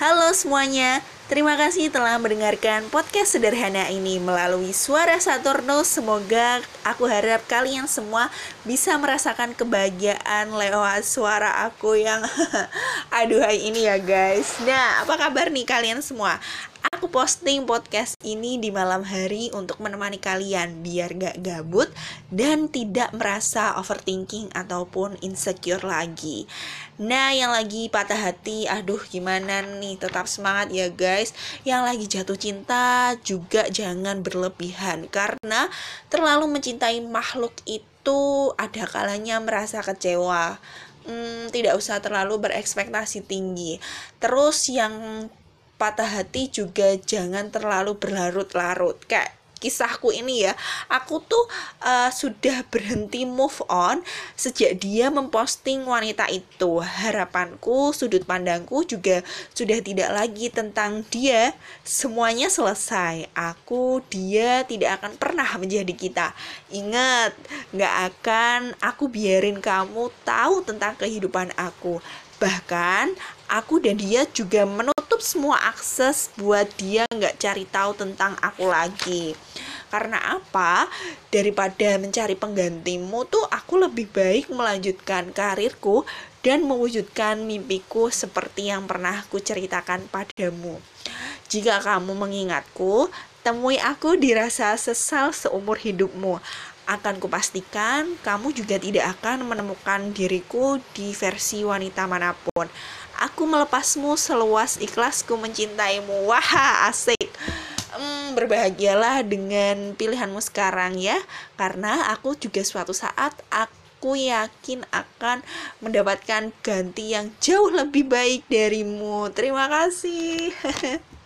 Halo semuanya, terima kasih telah mendengarkan podcast sederhana ini melalui suara Saturnus. Semoga aku harap kalian semua bisa merasakan kebahagiaan lewat suara aku yang aduhai ini ya guys. Nah, apa kabar nih kalian semua? Aku posting podcast ini di malam hari untuk menemani kalian biar gak gabut dan tidak merasa overthinking ataupun insecure lagi. Nah, yang lagi patah hati, aduh gimana nih, tetap semangat ya guys. Yang lagi jatuh cinta juga jangan berlebihan karena terlalu mencintai makhluk itu ada kalanya merasa kecewa. Hmm, tidak usah terlalu berekspektasi tinggi. Terus yang patah hati juga jangan terlalu berlarut-larut. Kayak kisahku ini ya aku tuh uh, sudah berhenti move on sejak dia memposting wanita itu. Harapanku sudut pandangku juga sudah tidak lagi tentang dia. Semuanya selesai. Aku dia tidak akan pernah menjadi kita. Ingat nggak akan aku biarin kamu tahu tentang kehidupan aku bahkan aku dan dia juga menutup semua akses buat dia nggak cari tahu tentang aku lagi. Karena apa? Daripada mencari penggantimu tuh aku lebih baik melanjutkan karirku dan mewujudkan mimpiku seperti yang pernah aku ceritakan padamu. Jika kamu mengingatku temui aku dirasa sesal seumur hidupmu akan kupastikan kamu juga tidak akan menemukan diriku di versi wanita mana pun. Aku melepasmu seluas ikhlasku mencintaimu. Wah, asik. Hmm, berbahagialah dengan pilihanmu sekarang ya, karena aku juga suatu saat aku yakin akan mendapatkan ganti yang jauh lebih baik darimu. Terima kasih.